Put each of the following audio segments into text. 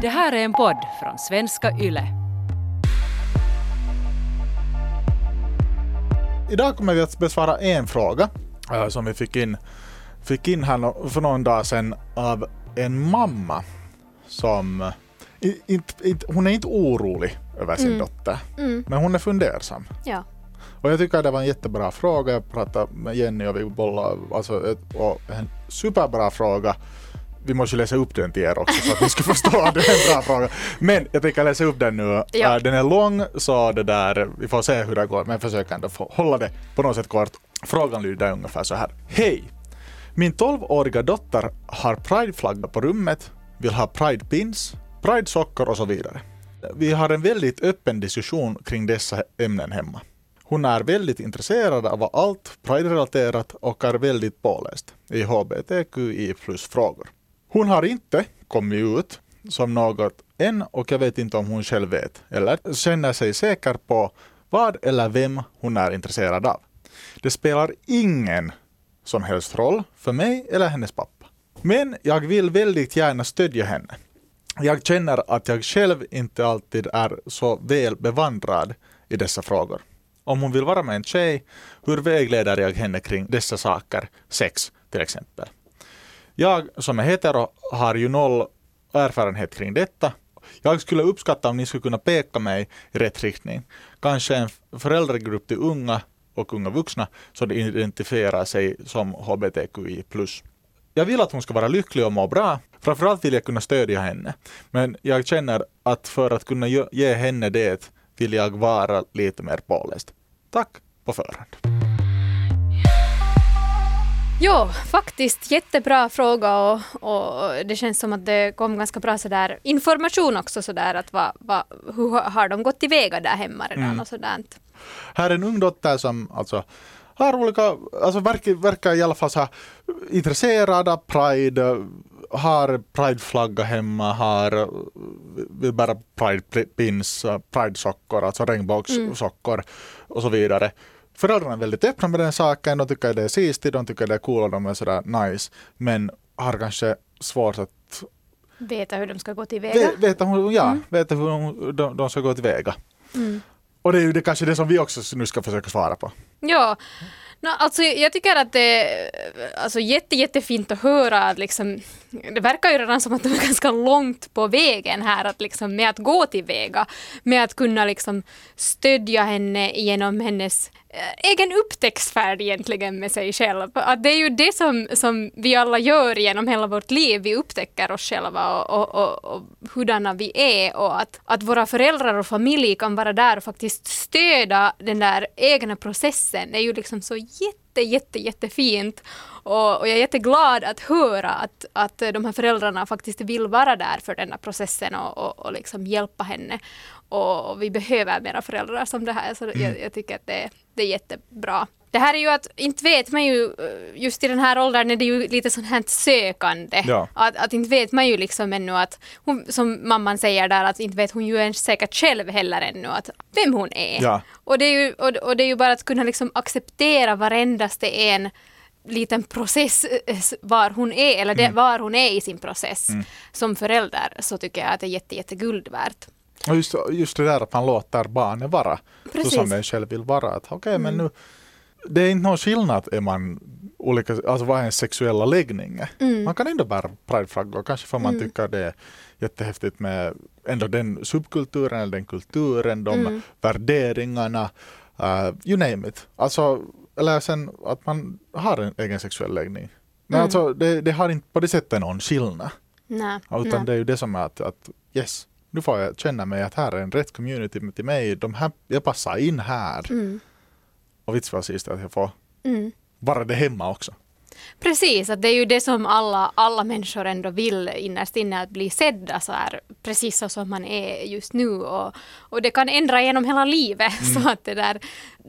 Det här är en podd från svenska YLE. Idag kommer vi att besvara en fråga äh, som vi fick in, fick in här för någon dag sedan av en mamma som i- inte- inte- hon är inte orolig över sin dotter, men hon är fundersam. Ja. Och jag tycker det var en jättebra fråga. Jag pratade med Jenny och vi bollade, alltså, och en superbra fråga. Vi måste läsa upp den till er också så att ni ska förstå att det är en bra fråga. Men jag tänker läsa upp den nu. Ja. Äh, Den är lång så det där, vi får se hur det går men försök ändå få hålla det på något sätt kort. Frågan lyder ungefär så här. Hej! Min 12-åriga dotter har prideflagga på rummet, vill ha pridepins, pridesockor och så vidare. Vi har en väldigt öppen diskussion kring dessa ämnen hemma. Hon är väldigt intresserad av allt Pride-relaterat och är väldigt påläst i HBTQI plus-frågor. Hon har inte kommit ut som något än och jag vet inte om hon själv vet eller känner sig säker på vad eller vem hon är intresserad av. Det spelar ingen som helst roll för mig eller hennes pappa. Men jag vill väldigt gärna stödja henne. Jag känner att jag själv inte alltid är så väl bevandrad i dessa frågor. Om hon vill vara med en tjej, hur vägleder jag henne kring dessa saker? Sex till exempel. Jag som är hetero har ju noll erfarenhet kring detta. Jag skulle uppskatta om ni skulle kunna peka mig i rätt riktning. Kanske en föräldragrupp till unga och unga vuxna som identifierar sig som HBTQI+. Jag vill att hon ska vara lycklig och må bra. Framförallt vill jag kunna stödja henne. Men jag känner att för att kunna ge- ge henne det vill jag vara lite mer påläst. Tack på förhand. Jo, faktiskt jättebra fråga och, och det känns som att det kom ganska bra sådär information också sådär att vad, vad, hur har de gått tillväga där hemma redan Mm. och sådär. Här är en ung dotter som alltså har olika, alltså verkar, verkar i alla fall så här intresserad av Pride, har Pride-flagga hemma, har, vill bära Pride-pins, Pride-sockor, alltså regnbågssockor och så vidare. Föräldrarna är väldigt öppna med den saken, de tycker det är sistigt, de tycker det är cool och de är sådär nice, men har kanske svårt att Veta hur de ska gå tillväga. Ve- Veta, ja, veta hur de, de, de ska gå tillväga. Och det är ju det, kanske det som vi också nu ska försöka svara på. Ja, no, alltså jag tycker att det är alltså, jätte, jättefint att höra att liksom, det verkar ju redan som att de är ganska långt på vägen här att liksom, med att gå tillväga, med att kunna liksom, stödja henne genom hennes Eh, egen upptäcktsfärd egentligen med sig själv. Att det är ju det som, som vi alla gör genom hela vårt liv, vi upptäcker oss själva och, och, och, och hurdana vi är och att, att våra föräldrar och familj kan vara där och faktiskt stödja den där egna processen är ju liksom så jätte, jätte, jättefint. Och, och jag är jätteglad att höra att, att de här föräldrarna faktiskt vill vara där för den här processen och, och, och liksom hjälpa henne. Och, vi behöver mera föräldrar som det här, så jag, jag tycker att det, det är jättebra. Det här är ju att, inte vet man ju, eh, just i den här åldern är det ju lite sånt här sökande. Ja. Att, att inte vet man ju liksom ännu att, hon, som mamman säger där, att inte vet hon ju ens säkert själv heller ännu att vem hon är. Ja. Och, det är ju, och, och det är ju bara att kunna liksom acceptera varendaste en liten process eh, var hon är, eller det, var hon är i sin process som förälder, så tycker jag att det är jätte, jätte guld värt. Och just, just det där att man låter barnet vara Precis. så som den själv vill vara. Att, okay, men nu, det är inte någon skillnad är man olika, alltså vad ens sexuella läggning är. Man kan ändå bära prideflaggor, kanske för man tycker det är jättehäftigt med ändå den subkulturen eller den kulturen, de värderingarna, uh, you name it. Alltså, eller sen att man har en egen sexuell läggning. Men alltså, det, det har inte på det sättet någon skillnad. Nej, Utan nej. det är ju det som är att, att yes, nu får jag känna mig att här är en rätt community till mig. De här, jag passar in här. Mm. Och vits vad sist att jag får Mm. vara det hemma också. Precis, att det är ju det som alla, alla människor ändå vill innerst inne, att bli sedda så här, precis så som man är just nu. Och, och det kan ändra genom hela livet. Så att det där,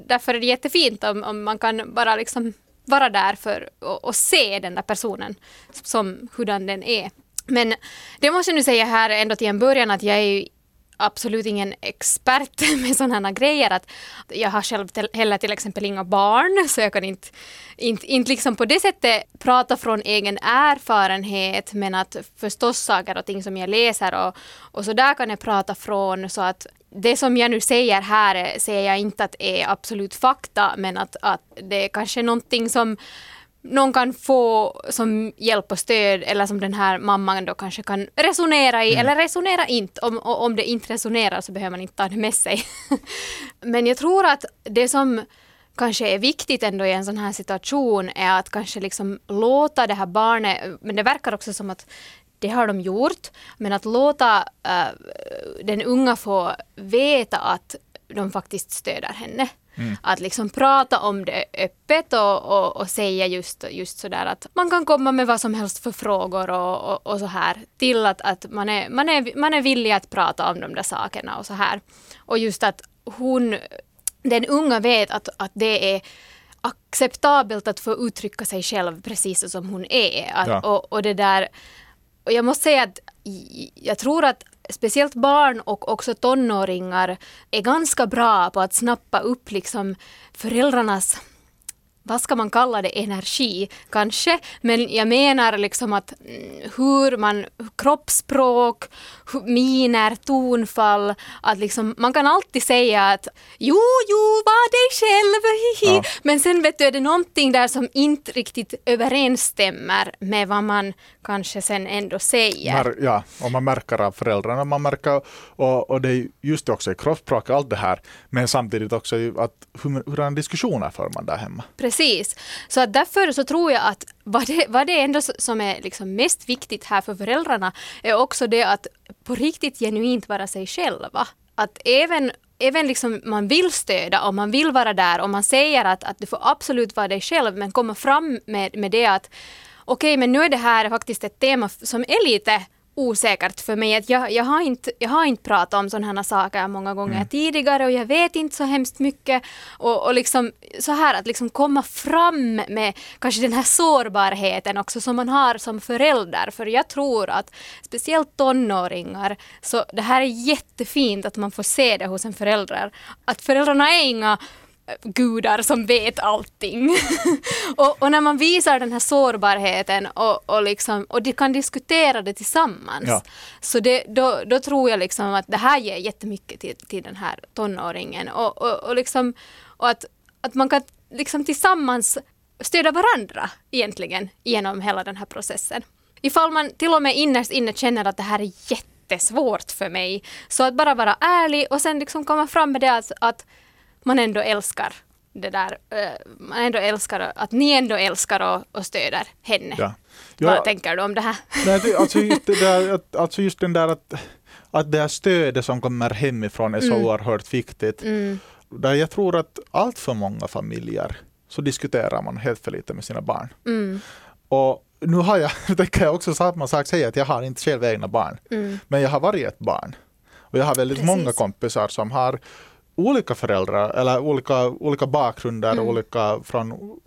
därför är det jättefint om, om man kan bara liksom vara där för och, och se den där personen som hurdan den är. Men det måste jag nu säga här ändå till en början att jag är ju absolut ingen expert med sådana här grejer. Att jag har själv till, heller till exempel inga barn så jag kan inte, inte, inte liksom på det sättet prata från egen erfarenhet men att förstås saker och ting som jag läser och, och så där kan jag prata från så att det som jag nu säger här eh, säger jag inte att är absolut fakta men att, att det är kanske någonting som någon kan få som hjälp och stöd eller som den här mamman då kanske kan resonera i mm. eller resonera inte. Om, om det inte resonerar så behöver man inte ta det med sig. Men jag tror att det som kanske är viktigt ändå i en sån här situation är att kanske liksom låta det här barnet, men det verkar också som att det har de gjort, men att låta uh, den unga få veta att de faktiskt stöder henne. Mm. Att liksom prata om det öppet och, och, och, säga just, just sådär att man kan komma med vad som helst för frågor och, och, och så här till att, att man, är, man, är, man är villig att prata om de där sakerna och så här. Och just att hon, den unga vet att, att det är acceptabelt att få uttrycka sig själv precis som hon är. Att, ja. och, och det där, och jag måste säga att jag tror att speciellt barn och också tonåringar är ganska bra på att snappa upp liksom föräldrarnas vad ska man kalla det, energi kanske, men jag menar liksom att mm, hur man, kroppsspråk, miner, tonfall, att liksom man kan alltid säga att jo, jo, var dig själv, hihi. Ja. men sen vet du är det någonting där som inte riktigt överensstämmer med vad man kanske sen ändå säger. Ja, och man märker av föräldrarna, man märker, och, och det är just också i kroppsspråk, allt det här, men samtidigt också att hur, hur diskussioner för man där hemma. Precis, så att därför så tror jag att vad det, vad det ändå som är liksom mest viktigt här för föräldrarna är också det att på riktigt genuint vara sig själva. Att även även liksom man vill stödja och man vill vara där och man säger att, att du får absolut vara dig själv men komma fram med, med det att okej, men nu är det här faktiskt ett tema som är lite osäkert för mig. Att jag, jag, har inte, jag har inte pratat om sådana här saker många gånger mm. tidigare och jag vet inte så hemskt mycket. Och, och liksom så här att liksom komma fram med kanske den här sårbarheten också som man har som förälder. För jag tror att speciellt tonåringar, så det här är jättefint att man får se det hos en förälder. Att föräldrarna är inga gudar som vet allting. och, och, när man visar den här sårbarheten och, och, liksom, och de kan diskutera det tillsammans. Ja. Så det, då, då tror jag liksom att det här ger jättemycket till, till den här tonåringen. Och, och, och, liksom, och att, att man kan liksom tillsammans stödja varandra egentligen genom hela den här processen. Ifall man till och med innerst inne känner att det här är jättesvårt för mig. Så att bara vara ärlig och sen liksom komma fram med det att, att man ändå älskar det där, uh, man ändå älskar, att ni ändå älskar och, och stöder henne. Ja. Ja, Vad tänker du om det här? Nej, alltså, just det där, alltså just den där att, att det här stödet som kommer hemifrån är så mm. oerhört viktigt. Mm. Där jag tror att allt för många familjer så diskuterar man helt för lite med sina barn. Mm. Och nu har jag, kan jag också samma sak säga, att jag har inte själv egna barn. Mm. Men jag har varit ett barn. Och jag har väldigt Precis. många kompisar som har olika föräldrar eller olika, olika bakgrunder, mm. olika från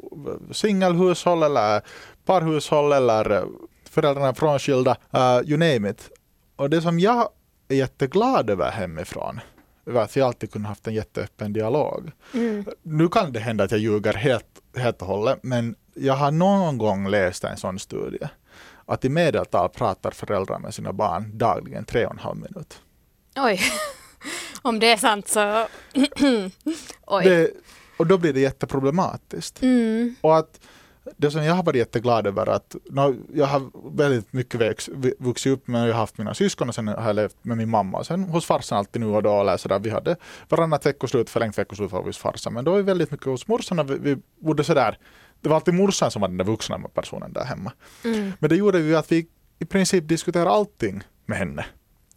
singelhushåll eller parhushåll eller föräldrarna frånskilda, uh, you name it. Och det som jag är jätteglad över hemifrån, över att vi alltid kunnat haft en jätteöppen dialog. Mm. Nu kan det hända att jag ljuger helt, helt och hållet, men jag har någon gång läst en sån studie, att i medeltal pratar föräldrar med sina barn dagligen tre och en halv minut. Oj. Om det är sant så... Oj. Det, och då blir det jätteproblematiskt. Mm. Och att det som jag har varit jätteglad över att no, jag har väldigt mycket växt, vuxit upp med, jag har haft mina syskon och sen har jag levt med min mamma. Och sen hos farsan alltid nu och då. Eller sådär. Vi hade varannat veckoslut, förlängt veckoslut hos farsan. Men då var vi väldigt mycket hos morsan och vi, vi bodde sådär. Det var alltid morsan som var den där vuxna personen där hemma. Mm. Men det gjorde ju att vi i princip diskuterade allting med henne.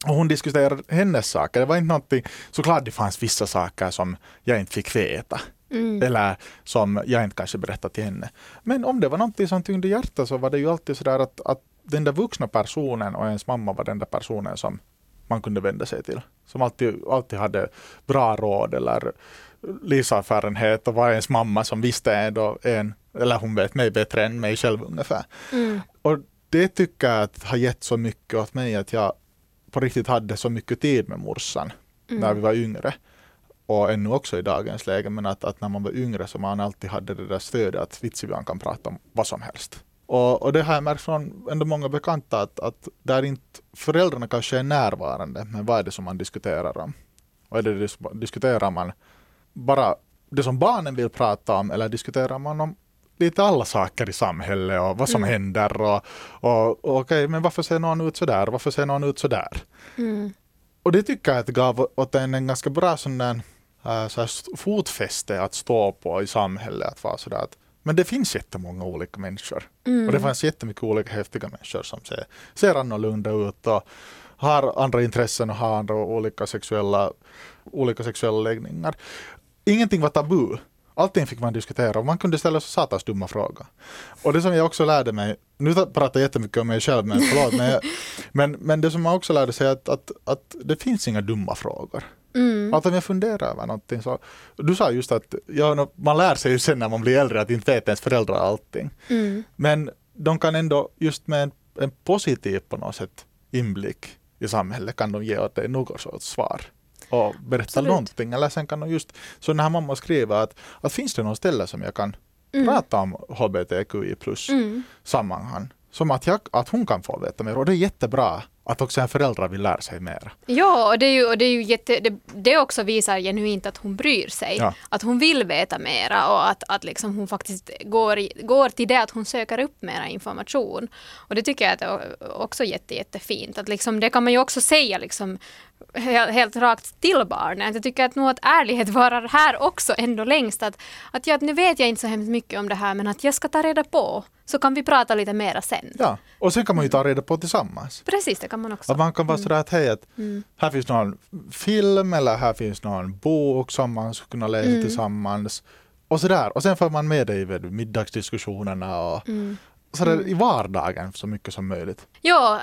Och hon diskuterade hennes saker. Det var inte någonting, såklart det fanns vissa saker som jag inte fick veta. Mm. Eller som jag inte kanske berättade till henne. Men om det var någonting som tyngde hjärtat så var det ju alltid sådär att, att den där vuxna personen och ens mamma var den där personen som man kunde vända sig till. Som alltid, alltid hade bra råd eller livserfarenhet och var ens mamma som visste ändå en, eller hon vet mig bättre än mig själv ungefär. Mm. Och det tycker jag att har gett så mycket åt mig att jag på riktigt hade så mycket tid med morsan när vi var yngre och ännu också i dagens läge, men att, att när man var yngre så man alltid hade det där stödet att Vitsivian kan prata om vad som helst. Och, och det har jag märkt från ändå många bekanta att, att där inte föräldrarna kanske är närvarande, men vad är det som man diskuterar om? Och är det diskuterar man bara det som barnen vill prata om eller diskuterar man om lite alla saker i samhället och vad som Mm. händer och, och, och okej, men varför ser någon ut sådär? Varför ser någon ut sådär? Mm. Och det tycker jag att det gav åt en en ganska bra sån där, äh, så här st- fotfäste att stå på i samhället. Att vara sådär att, men det finns jättemånga olika människor. Mm. Och det fanns jättemycket olika häftiga människor som ser, ser annorlunda ut och har andra intressen och har andra olika sexuella, olika sexuella läggningar. Ingenting var tabu. Allting fick man diskutera och man kunde ställa så satans dumma frågor. Och det som jag också lärde mig, nu pratar jag jättemycket om mig själv men förlåt, men, jag, men, men det som man också lärde sig är att, att, att det finns inga dumma frågor. Mm. Att om jag funderar över någonting så, du sa just att ja, man lär sig ju sen när man blir äldre att inte vet ens föräldrar allting. Mm. Men de kan ändå just med en, en positiv på något sätt inblick i samhället kan de ge åt dig något sorts svar och berätta Absolut. någonting. Eller sen kan de just, så när mamma skriver att, att finns det någon ställe som jag kan Mm. prata om hbtqi plus Mm. sammanhang. Som att, jag, att hon kan få veta mer och det är jättebra att också en förälder vill lära sig mer. Ja, och det, är ju, och det, är ju jätte, det, det också visar genuint att hon bryr sig. Ja. Att hon vill veta mera och att, att liksom hon faktiskt går, går till det att hon söker upp mera information. Och det tycker jag är också jätte, jättefint. Att liksom, det kan man ju också säga liksom, helt, rakt till barnen. Jag tycker att nog att ärlighet varar här också ändå längst. Att, att, ja, att nu vet jag inte så hemskt mycket om det här men att jag ska ta reda på. Så kan vi prata lite mera sen. Ja, och sen kan man ju ta reda på tillsammans. Precis, det kan man också. Att man kan vara sådär att hej, att Mm. här finns någon film eller här finns någon bok som man skulle kunna läsa Mm. tillsammans. Och sådär. Och sen får man med det i middagsdiskussionerna och Mm. Sådär i vardagen så mycket som möjligt. Ja,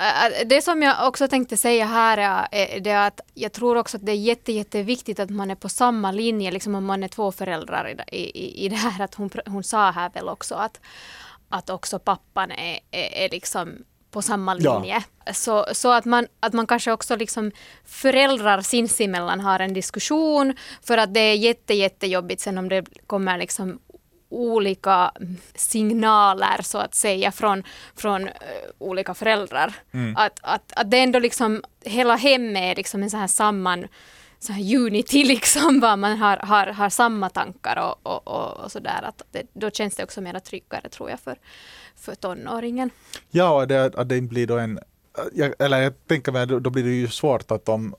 det som jag också tänkte säga här är, det att jag tror också att det är jätte, jätteviktigt att man är på samma linje, liksom om man är två föräldrar i, i, i det här. Att hon, hon sa här väl också att, att också pappan är, är, är liksom på samma Ja. linje. Så, så att, man, att man kanske också liksom föräldrar sinsemellan har en diskussion för att det är jätte, jättejobbigt sen om det kommer liksom olika signaler så att säga från, från eh, olika föräldrar. Att, att, att det ändå liksom, hela hemmet är liksom en sån här samman så här unity liksom, var man har, har, har samma tankar och, och, och, och sådär. Att det, då känns det också mer tryggare tror jag för, för tonåringen. Ja, och det, att det blir då en... Jag, eller jag tänker mig, då, blir det ju svårt att om,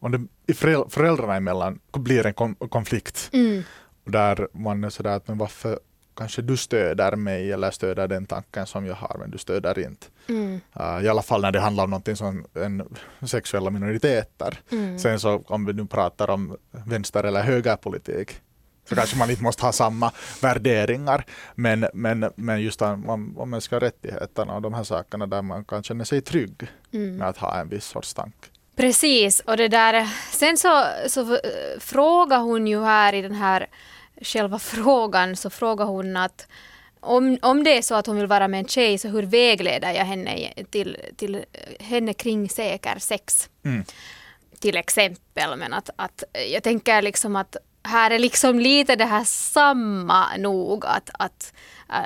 om det föräldrarna emellan blir en kon, konflikt Mm. Där man är sådär att men varför kanske du stöder mig eller stöder den tanken som jag har men du stöder inte. Mm. Uh, I alla fall när det handlar om någonting som en sexuella minoriteter. Mm. Sen så om vi nu pratar om vänster eller högerpolitik så kanske man inte måste ha samma värderingar. Men, men, men just om, om, mänskliga rättigheterna och de här sakerna där man kan känna sig trygg Mm. med att ha en viss sorts tanke. Precis, och det där, sen så, så äh, frågar hon ju här i den här själva frågan så frågar hon att om, om det är så att hon vill vara med en tjej så hur vägleder jag henne till, till henne kring säker sex? Mm. Till exempel, men att, att jag tänker liksom att här är liksom lite det här samma nog att, att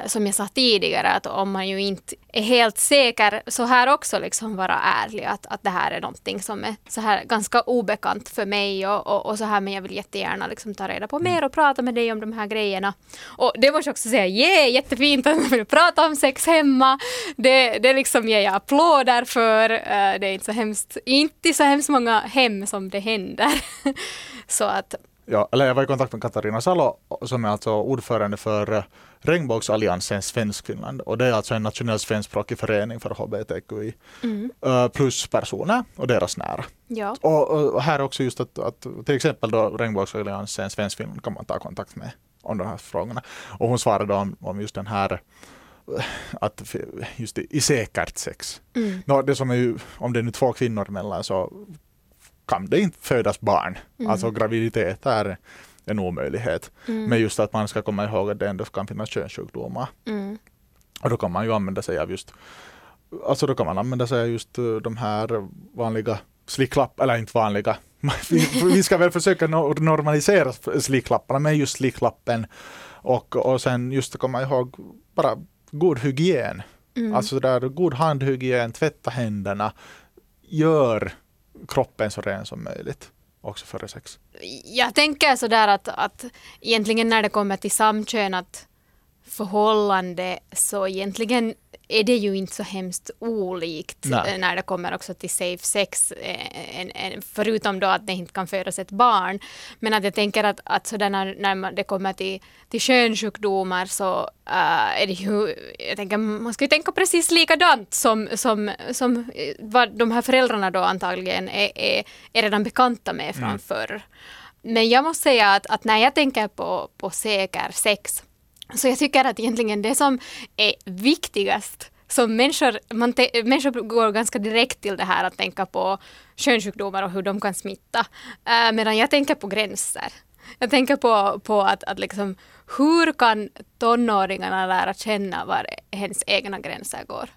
som jag sa tidigare att om man ju inte är helt säker så här också liksom vara ärlig att, att det här är någonting som är så här ganska obekant för mig och, och, och så här men jag vill jättegärna liksom ta reda på mer och prata med dig om de här grejerna. Och det måste jag också säga, yeah, jättefint att man vill prata om sex hemma. Det, det liksom ger jag applåder för. Eh, Det är inte så hemskt, inte så hemskt många hem som det händer. så att Ja, eller jag var i kontakt med Katarina Salo som är alltså ordförande för eh, Regnbågsalliansen Svenskfinland och det är alltså en nationell svenskspråkig förening för hbtqi mm, eh, plus personer och deras nära. ja. Och, och här också just att, att till exempel då Regnbågsalliansen Svenskfinland kan man ta kontakt med om de här frågorna. Och hon svarade om, om just den här eh, att just i, i säkert sex. Mm, Nå, det som är ju, om det är nu två kvinnor emellan så kan det inte födas barn. Mm. Alltså graviditet är en omöjlighet. mm, Men just att man ska komma ihåg att det ändå kan finnas könssjukdomar. mm, Och då kan man ju använda sig av just Alltså då kan man använda sig av just eh, de här vanliga slicklapp, eller inte vanliga. Vi, ska väl försöka no- normalisera slicklapparna med just slicklappen och, och sen just att komma ihåg bara god hygien. Mm. Alltså där god handhygien, tvätta händerna, gör kroppen så ren som möjligt också före sex. Jag tänker sådär att, att egentligen när det kommer till samkönat förhållande så egentligen är det ju inte så hemskt olikt Nej. eh, när det kommer också till safe sex, eh, en, en, förutom då att det inte kan födas ett barn. Men att jag tänker att, att sådär när, när man, det kommer till, till könssjukdomar så äh, är det ju, jag tänker man ska ju tänka precis likadant som, som, som vad de här föräldrarna då antagligen är, är, är redan bekanta med från förr. Men jag måste säga att, att när jag tänker på, på säker sex så jag tycker att egentligen det som är viktigast som människor, man te, människor går ganska direkt till det här att tänka på könssjukdomar och hur de kan smitta. Uh, medan jag tänker på gränser. Jag tänker på, på att, att liksom, hur kan tonåringarna lära känna var hennes egna gränser går?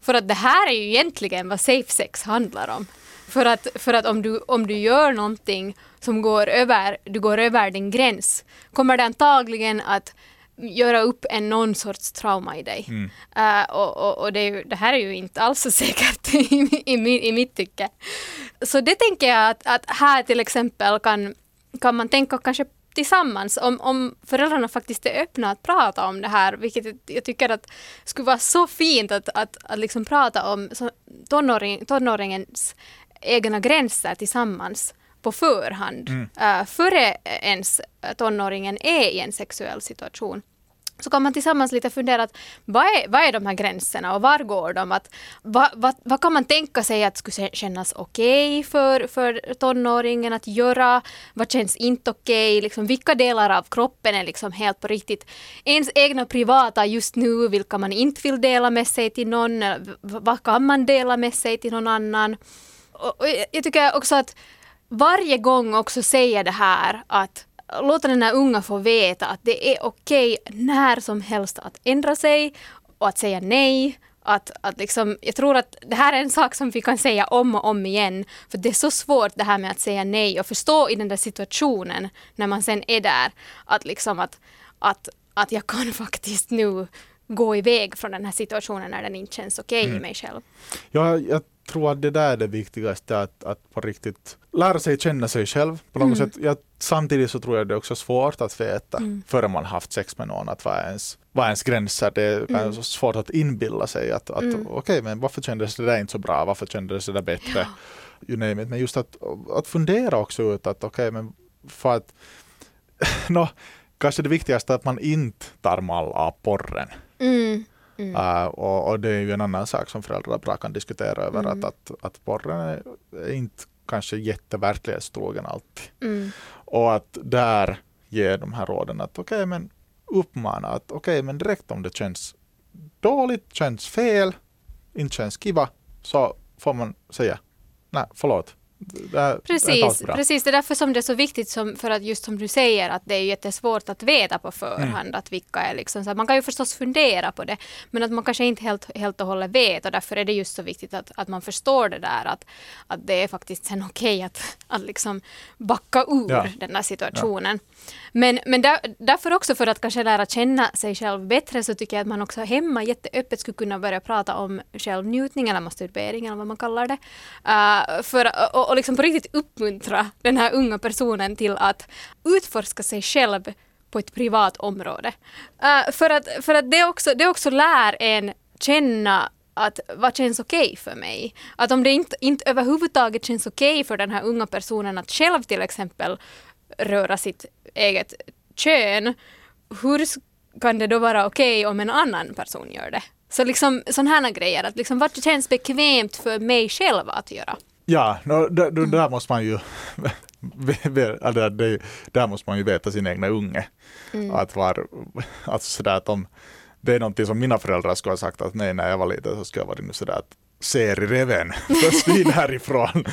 För att det här är ju egentligen vad safe sex handlar om. För att, för att om, du, om du gör någonting som går över, du går över din gräns kommer det antagligen att göra upp en någon sorts trauma i dig. Mm. Uh, och och, och det, ju, det här är ju inte alls så säkert i, i, i mitt tycke. Så det tänker jag att, att här till exempel kan, kan man tänka kanske tillsammans om, om föräldrarna faktiskt är öppna att prata om det här, vilket jag tycker att skulle vara så fint att, att, att liksom prata om tonåring, tonåringens egna gränser tillsammans på förhand, Mm. uh, före ens tonåringen är i en sexuell situation så kan man tillsammans lite fundera att vad är, vad är de här gränserna och var går de? Att, vad, vad, vad kan man tänka sig att skulle kännas okej för, för tonåringen att göra? Vad känns inte okej? Liksom, vilka delar av kroppen är liksom helt på riktigt ens egna privata just nu, vilka man inte vill dela med sig till någon? Vad kan man dela med sig till någon annan? Och, och jag tycker också att varje gång också säga det här att låta den här unga få veta att det är okej när som helst att ändra sig och att säga nej. Att, att liksom, jag tror att det här är en sak som vi kan säga om och om igen. För det är så svårt det här med att säga nej och förstå i den där situationen när man sen är där. Att, liksom att, att, att jag kan faktiskt nu gå iväg från den här situationen när den inte känns okej i mig själv. Ja, jag tror att det där är det viktigaste, att, att på riktigt lära sig känna sig själv på något sätt. Jag, samtidigt så tror jag det är också svårt att veta före man haft sex med någon att vad är ens, vad är ens gränser. Det är så svårt att inbilla sig att, att okej, men varför kändes det där inte så bra? Varför kändes det där bättre? You name it. Men just att, att fundera också ut att okej, men för att nå, kanske det viktigaste är att man inte tar mall av porren. Mm. Uh, och, och det är ju en annan sak som föräldrar bra kan diskutera över att, att, att porren är, är inte kanske jätteverklighetstrogen alltid. Mm. Och att där ge de här råden att okej men uppmana att okej men direkt om det känns dåligt, känns fel, inte känns kiva så får man säga nej förlåt. Det här, det Precis, bra. precis, det är därför som det är så viktigt, som, för att just som du säger, att det är jättesvårt att veta på förhand Mm. att vilka är liksom, så man kan ju förstås fundera på det, men att man kanske inte helt, helt och hållet vet och därför är det just så viktigt att, att man förstår det där, att, att det är faktiskt sen okej att, att liksom backa ur Ja. den här situationen. Men, men där, därför också för att kanske lära känna sig själv bättre så tycker jag att man också hemma jätteöppet skulle kunna börja prata om självnjutning eller masturbering eller vad man kallar det. Uh, för, och, och liksom på riktigt uppmuntra den här unga personen till att utforska sig själv på ett privat område. Uh, för att, för att det, också, det också lär en känna att vad känns okej för mig? Att om det inte, inte överhuvudtaget känns okej för den här unga personen att själv till exempel röra sitt eget kön, hur kan det då vara okej om en annan person gör det? Så liksom sådana här grejer, att liksom vad känns bekvämt för mig själv att göra? Ja, no, där, där- där måste man ju ja, där, måste man ju veta sin egna unge. Att var, alltså sådär att om det är någonting som mina föräldrar skulle ha sagt att nej, när jag var liten så skulle jag varit sådär att ser i reven, försvinn härifrån.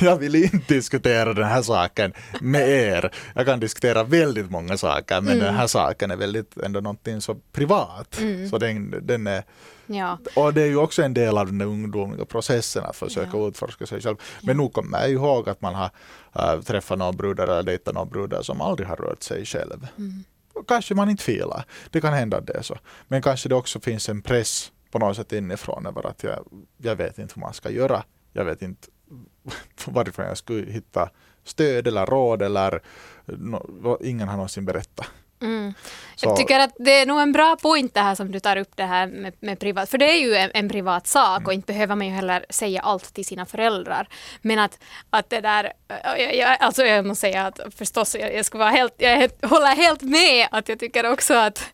Jag vill inte diskutera den här saken med er. Jag kan diskutera väldigt många saker men den här saken är väldigt ändå någonting så privat. Så den, den är Ja. Och det är ju också en del av den ungdomliga processen att försöka Ja. utforska sig själv. Men nu kommer jag ihåg att man har äh, träffat några brudar eller dejtat några brudar som aldrig har rört sig själv. Mm. Kanske man inte filar. Det kan hända att det är så. Men kanske det också finns en press på något sätt inifrån över att jag, jag vet inte hur man ska göra. Jag vet inte varifrån jag skulle hitta stöd eller råd eller no, ingen har någonsin berättat. Mm. Jag tycker att det är nog en bra point det här som du tar upp det här med, med privat, för det är ju en, en privat sak Mm. och inte behöver man ju heller säga allt till sina föräldrar. Men att, att det där, jag, jag, alltså jag måste säga att förstås, jag, jag, vara helt, jag håller helt med att jag tycker också att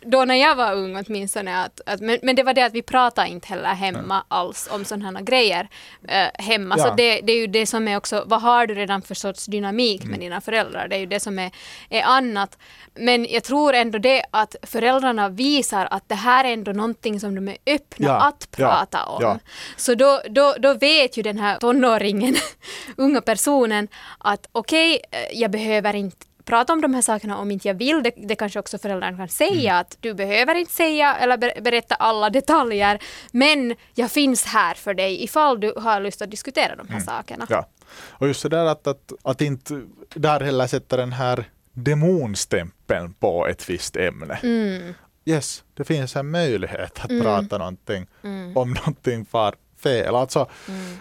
då när jag var ung åtminstone, att, att, men, men det var det att vi pratade inte heller hemma alls om sådana här grejer äh, hemma. Ja. Så det, det är ju det som är också, vad har du redan för sorts dynamik Mm. med dina föräldrar? Det är ju det som är, är annat. Men jag tror ändå det att föräldrarna visar att det här är ändå någonting som de är öppna Ja, att ja, prata om. ja. Så då, då, då vet ju den här tonåringen, unga personen, att okej, eh, jag behöver inte prata om de här sakerna om inte jag vill. Det, det kanske också föräldrarna kan säga Mm. att du behöver inte säga eller ber- berätta alla detaljer, men jag finns här för dig ifall du har lust att diskutera de här sakerna. Mm. Ja. Och just det där att, att, att inte där heller sätta den här demonstämpeln på ett visst ämne. Mm. Yes, det finns en möjlighet att Mm. prata någonting Mm. om någonting far fel. Alltså, Mm.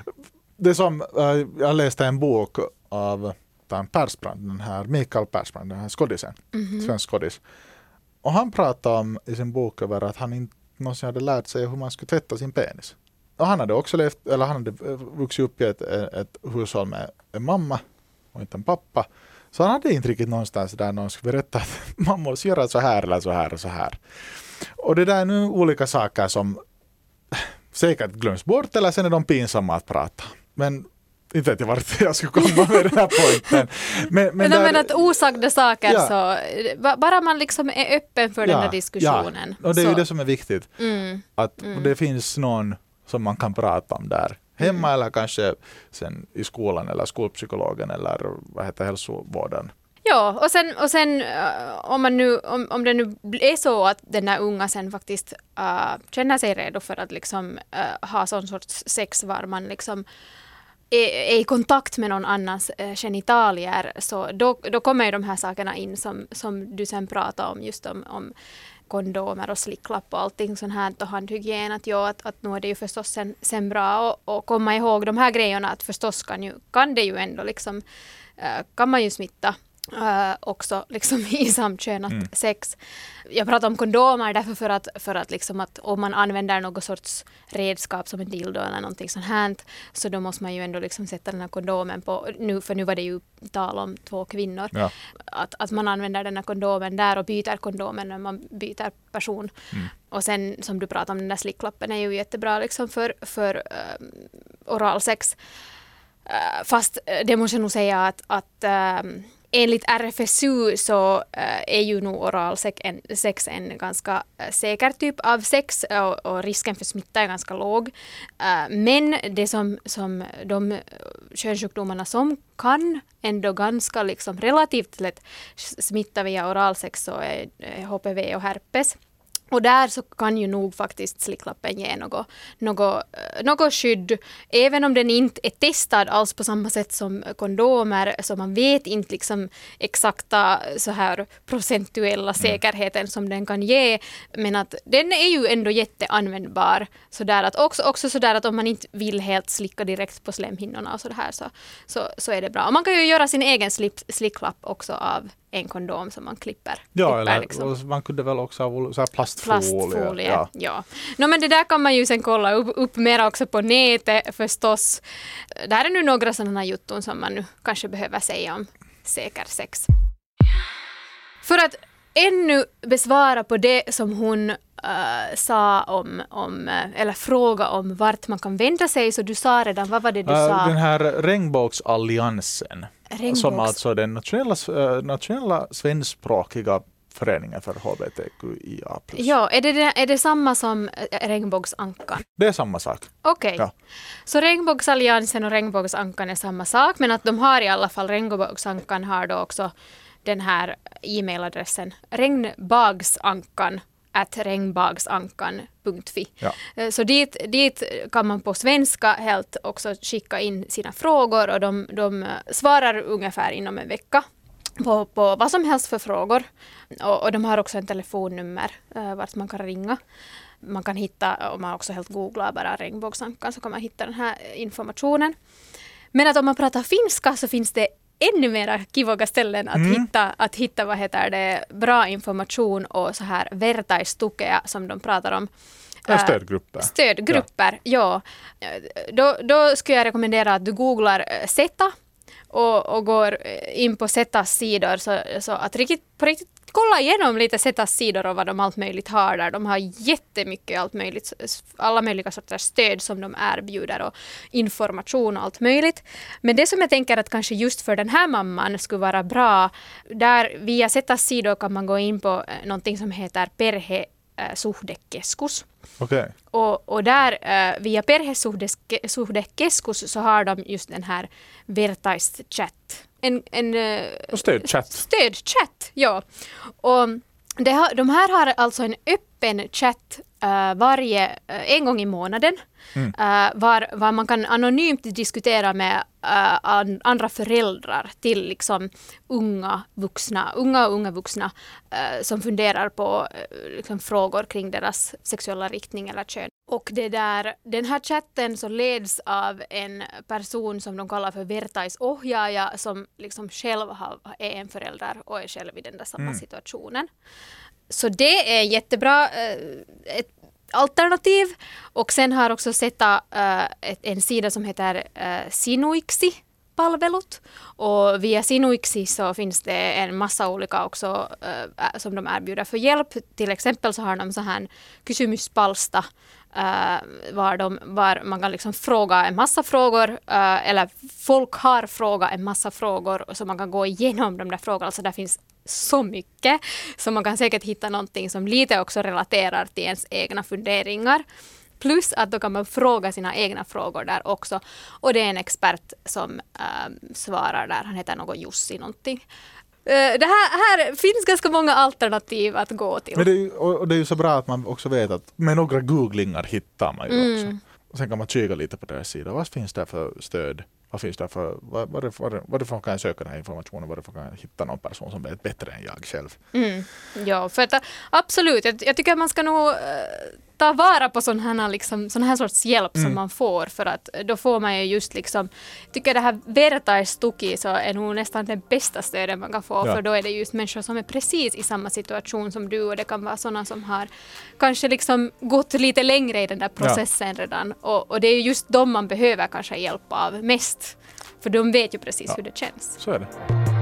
det som, äh, jag läste en bok av Persbrandt, den här Mikael Persbrandt, den här skådisen, Mhm. svensk skådis. Och han pratade om i sin bok över att han inte någonsin hade lärt sig hur man skulle tvätta sin penis. Och han hade också levt, eller han hade eh, vuxit upp i ett, ett hushåll med en mamma och inte en pappa. Så han hade inte riktigt någonstans där någon skulle berätta att man måste göra så här eller så här och så här. Och det där är nu olika saker som säkert glöms bort eller sen är de pinsamma att prata. Men inte vet jag vart jag skulle komma med den här poängen. Men, men, Men, där- men att osagda saker Ja. så, ba- bara man liksom är öppen för den Ja, där diskussionen. Ja, och det är så, ju det som är viktigt. mm, Att Mm. det finns någon som man kan prata om där. Hemma Mm. eller kanske sen i skolan eller skolpsykologen eller vad heter hälsovården. Ja, och sen, och sen äh, om, man nu, om, om det nu är så att den där unga sen faktiskt äh, känner sig redo för att liksom äh, ha sån sorts sex var man liksom är, är i kontakt med någon annans äh, genitalier, så då, då kommer ju de här sakerna in som, som du sen pratar om, just om, om kondomer och slicklapp och allting sånt här och handhygien. Att, ja, att, att nu är det ju förstås sen, sen bra att komma ihåg de här grejerna att förstås kan, ju, kan det ju ändå liksom eh, kan man ju smitta eh, också liksom i samkönat Mm. sex. Jag pratar om kondomer därför för att, för att, liksom att om man använder något sorts redskap som en dildo eller någonting sånt här så då måste man ju ändå liksom sätta den här kondomen på, nu, för nu var det ju tal om två kvinnor, Ja. att, att man använder den här kondomen där och byter kondomen när man byter person. Mm. Och sen som du pratade om den där slicklappen är ju jättebra liksom för, för uh, oralsex. Uh, fast det måste jag nog säga att, att ehm, enligt RFSU så eh, är ju nog oralsex en, sex en ganska eh, säker typ av sex och, och risken för smitta är ganska låg. Eh, men det som, som de könssjukdomarna som kan ändå ganska liksom relativt lätt smitta via oralsex så är HPV och herpes. Och där så kan ju nog faktiskt slicklappen ge något, något, eh, något skydd. Även om den inte är testad alls på samma sätt som kondomer, så man vet inte liksom exakta så här procentuella säkerheten som den kan ge. Men att den är ju ändå jätteanvändbar. Sådär att också, också sådär att om man inte vill helt slicka direkt på slemhinnorna och sådär så, så, så är det bra. Och man kan ju göra sin egen slip, slicklapp också av en kondom som man klipper. Ja, klipper eller liksom man kunde väl också ha så här plastfolie. plastfolie. Ja. Ja. No, men det där kan man ju sen kolla upp, upp mer också på nätet förstås. Där är nu några sådana jutton som man nu kanske behöver säga om säker sex. För att ännu besvara på det som hon äh, sa om, om, äh, eller fråga om vart man kan vända sig, så du sa redan, vad var det du Äh, sa? Den här regnbågsalliansen, Regnbågs- som alltså den nationella, äh, nationella svenskspråkiga föreningen för HBTQIA+. Ja, är det, är det samma som äh, regnbågsankan? Det är samma sak. Okej. Ja. Så regnbågsalliansen och regnbågsankan är samma sak, men att de har i alla fall, regnbågsankan har då också den här e-mailadressen regnbagsankan at regnbagsankan.fi. Ja. Eh, Så dit, dit kan man på svenska helt också skicka in sina frågor och de, de eh, svarar ungefär inom en vecka på, på vad som helst för frågor. Och, och de har också en telefonnummer uh, vart man kan ringa. Man kan hitta, om man också helt googlar bara regnbågsankan så kan man hitta den här informationen. Men att om man pratar finska så finns det ännu mera kivoga ställen att, hitta, att hitta vad heter det, bra information och så här vertaistukea som de pratar om. Ja, Äh, stödgrupper. Stödgrupper, ja. Då, då skulle jag rekommendera att du googlar eh, SETA och, och går eh, in på SETAs sidor så, så att riktigt, på riktigt kolla igenom lite SETAs sidor och vad de allt möjligt har där. De har jättemycket allt möjligt, alla möjliga sorters stöd som de erbjuder och information och allt möjligt. Men det som jag tänker att kanske just för den här mamman skulle vara bra, där via SETAs sidor kan man gå in på eh, någonting som heter perhesuhdekeskus. Okej. Och, och där eh, via Perhesuhdekeskus så har de just den här Vertaist-chat. En, en eh, Och stödchatt. stödchatt, ja. Och det de här har alltså en öppen chatt eh, varje, eh, en gång i månaden. Eh, var, var man kan anonymt diskutera med eh, an, andra föräldrar till liksom unga vuxna, unga och unga vuxna eh, som funderar på liksom frågor kring deras sexuella riktning eller kön. Och det där, den här chatten så leds av en person som de kallar för vertaisohjaaja som liksom själv har, är en förälder och är själv i den där samma situationen. Så det är jättebra ett alternativ. Och sen har också sett eh, äh, en sida som heter eh, äh, Sinuiksi palvelut. Och via Sinuiksi så finns det en massa olika också äh, som de erbjuder för hjälp. Till exempel så har de så här kysymyspalsta Uh, var, de, var man kan liksom fråga en massa frågor uh, eller folk har frågat en massa frågor så man kan gå igenom de där frågorna. Alltså där finns så mycket så man kan säkert hitta någonting som lite också relaterar till ens egna funderingar. Plus att då kan man fråga sina egna frågor där också. Och det är en expert som äh, svarar där, han heter något Jussi någonting. Äh, det här, här finns ganska många alternativ att gå till. Men det är, ju, och det är ju så bra att man också vet att med några googlingar hittar man ju Mm. också. Och sen kan man kika lite på deras sida. Vad finns det för stöd? Vad finns det för, vad, varifrån, varifrån kan jag söka den här informationen? Varifrån kan jag hitta någon person som vet bättre än jag själv? Mm. Ja, för att absolut, jag, jag tycker att man ska nog äh, ta vara på sån här, liksom, sån här sorts hjälp som man får för att då får man ju just liksom, tycker det här vertaistuki så är nog nästan den bästa stöden man kan få Ja. för då är det just människor som är precis i samma situation som du och det kan vara sådana som har kanske liksom gått lite längre i den där processen redan och, och det är just de man behöver kanske hjälp av mest för de vet ju precis Ja. hur det känns. Så är det.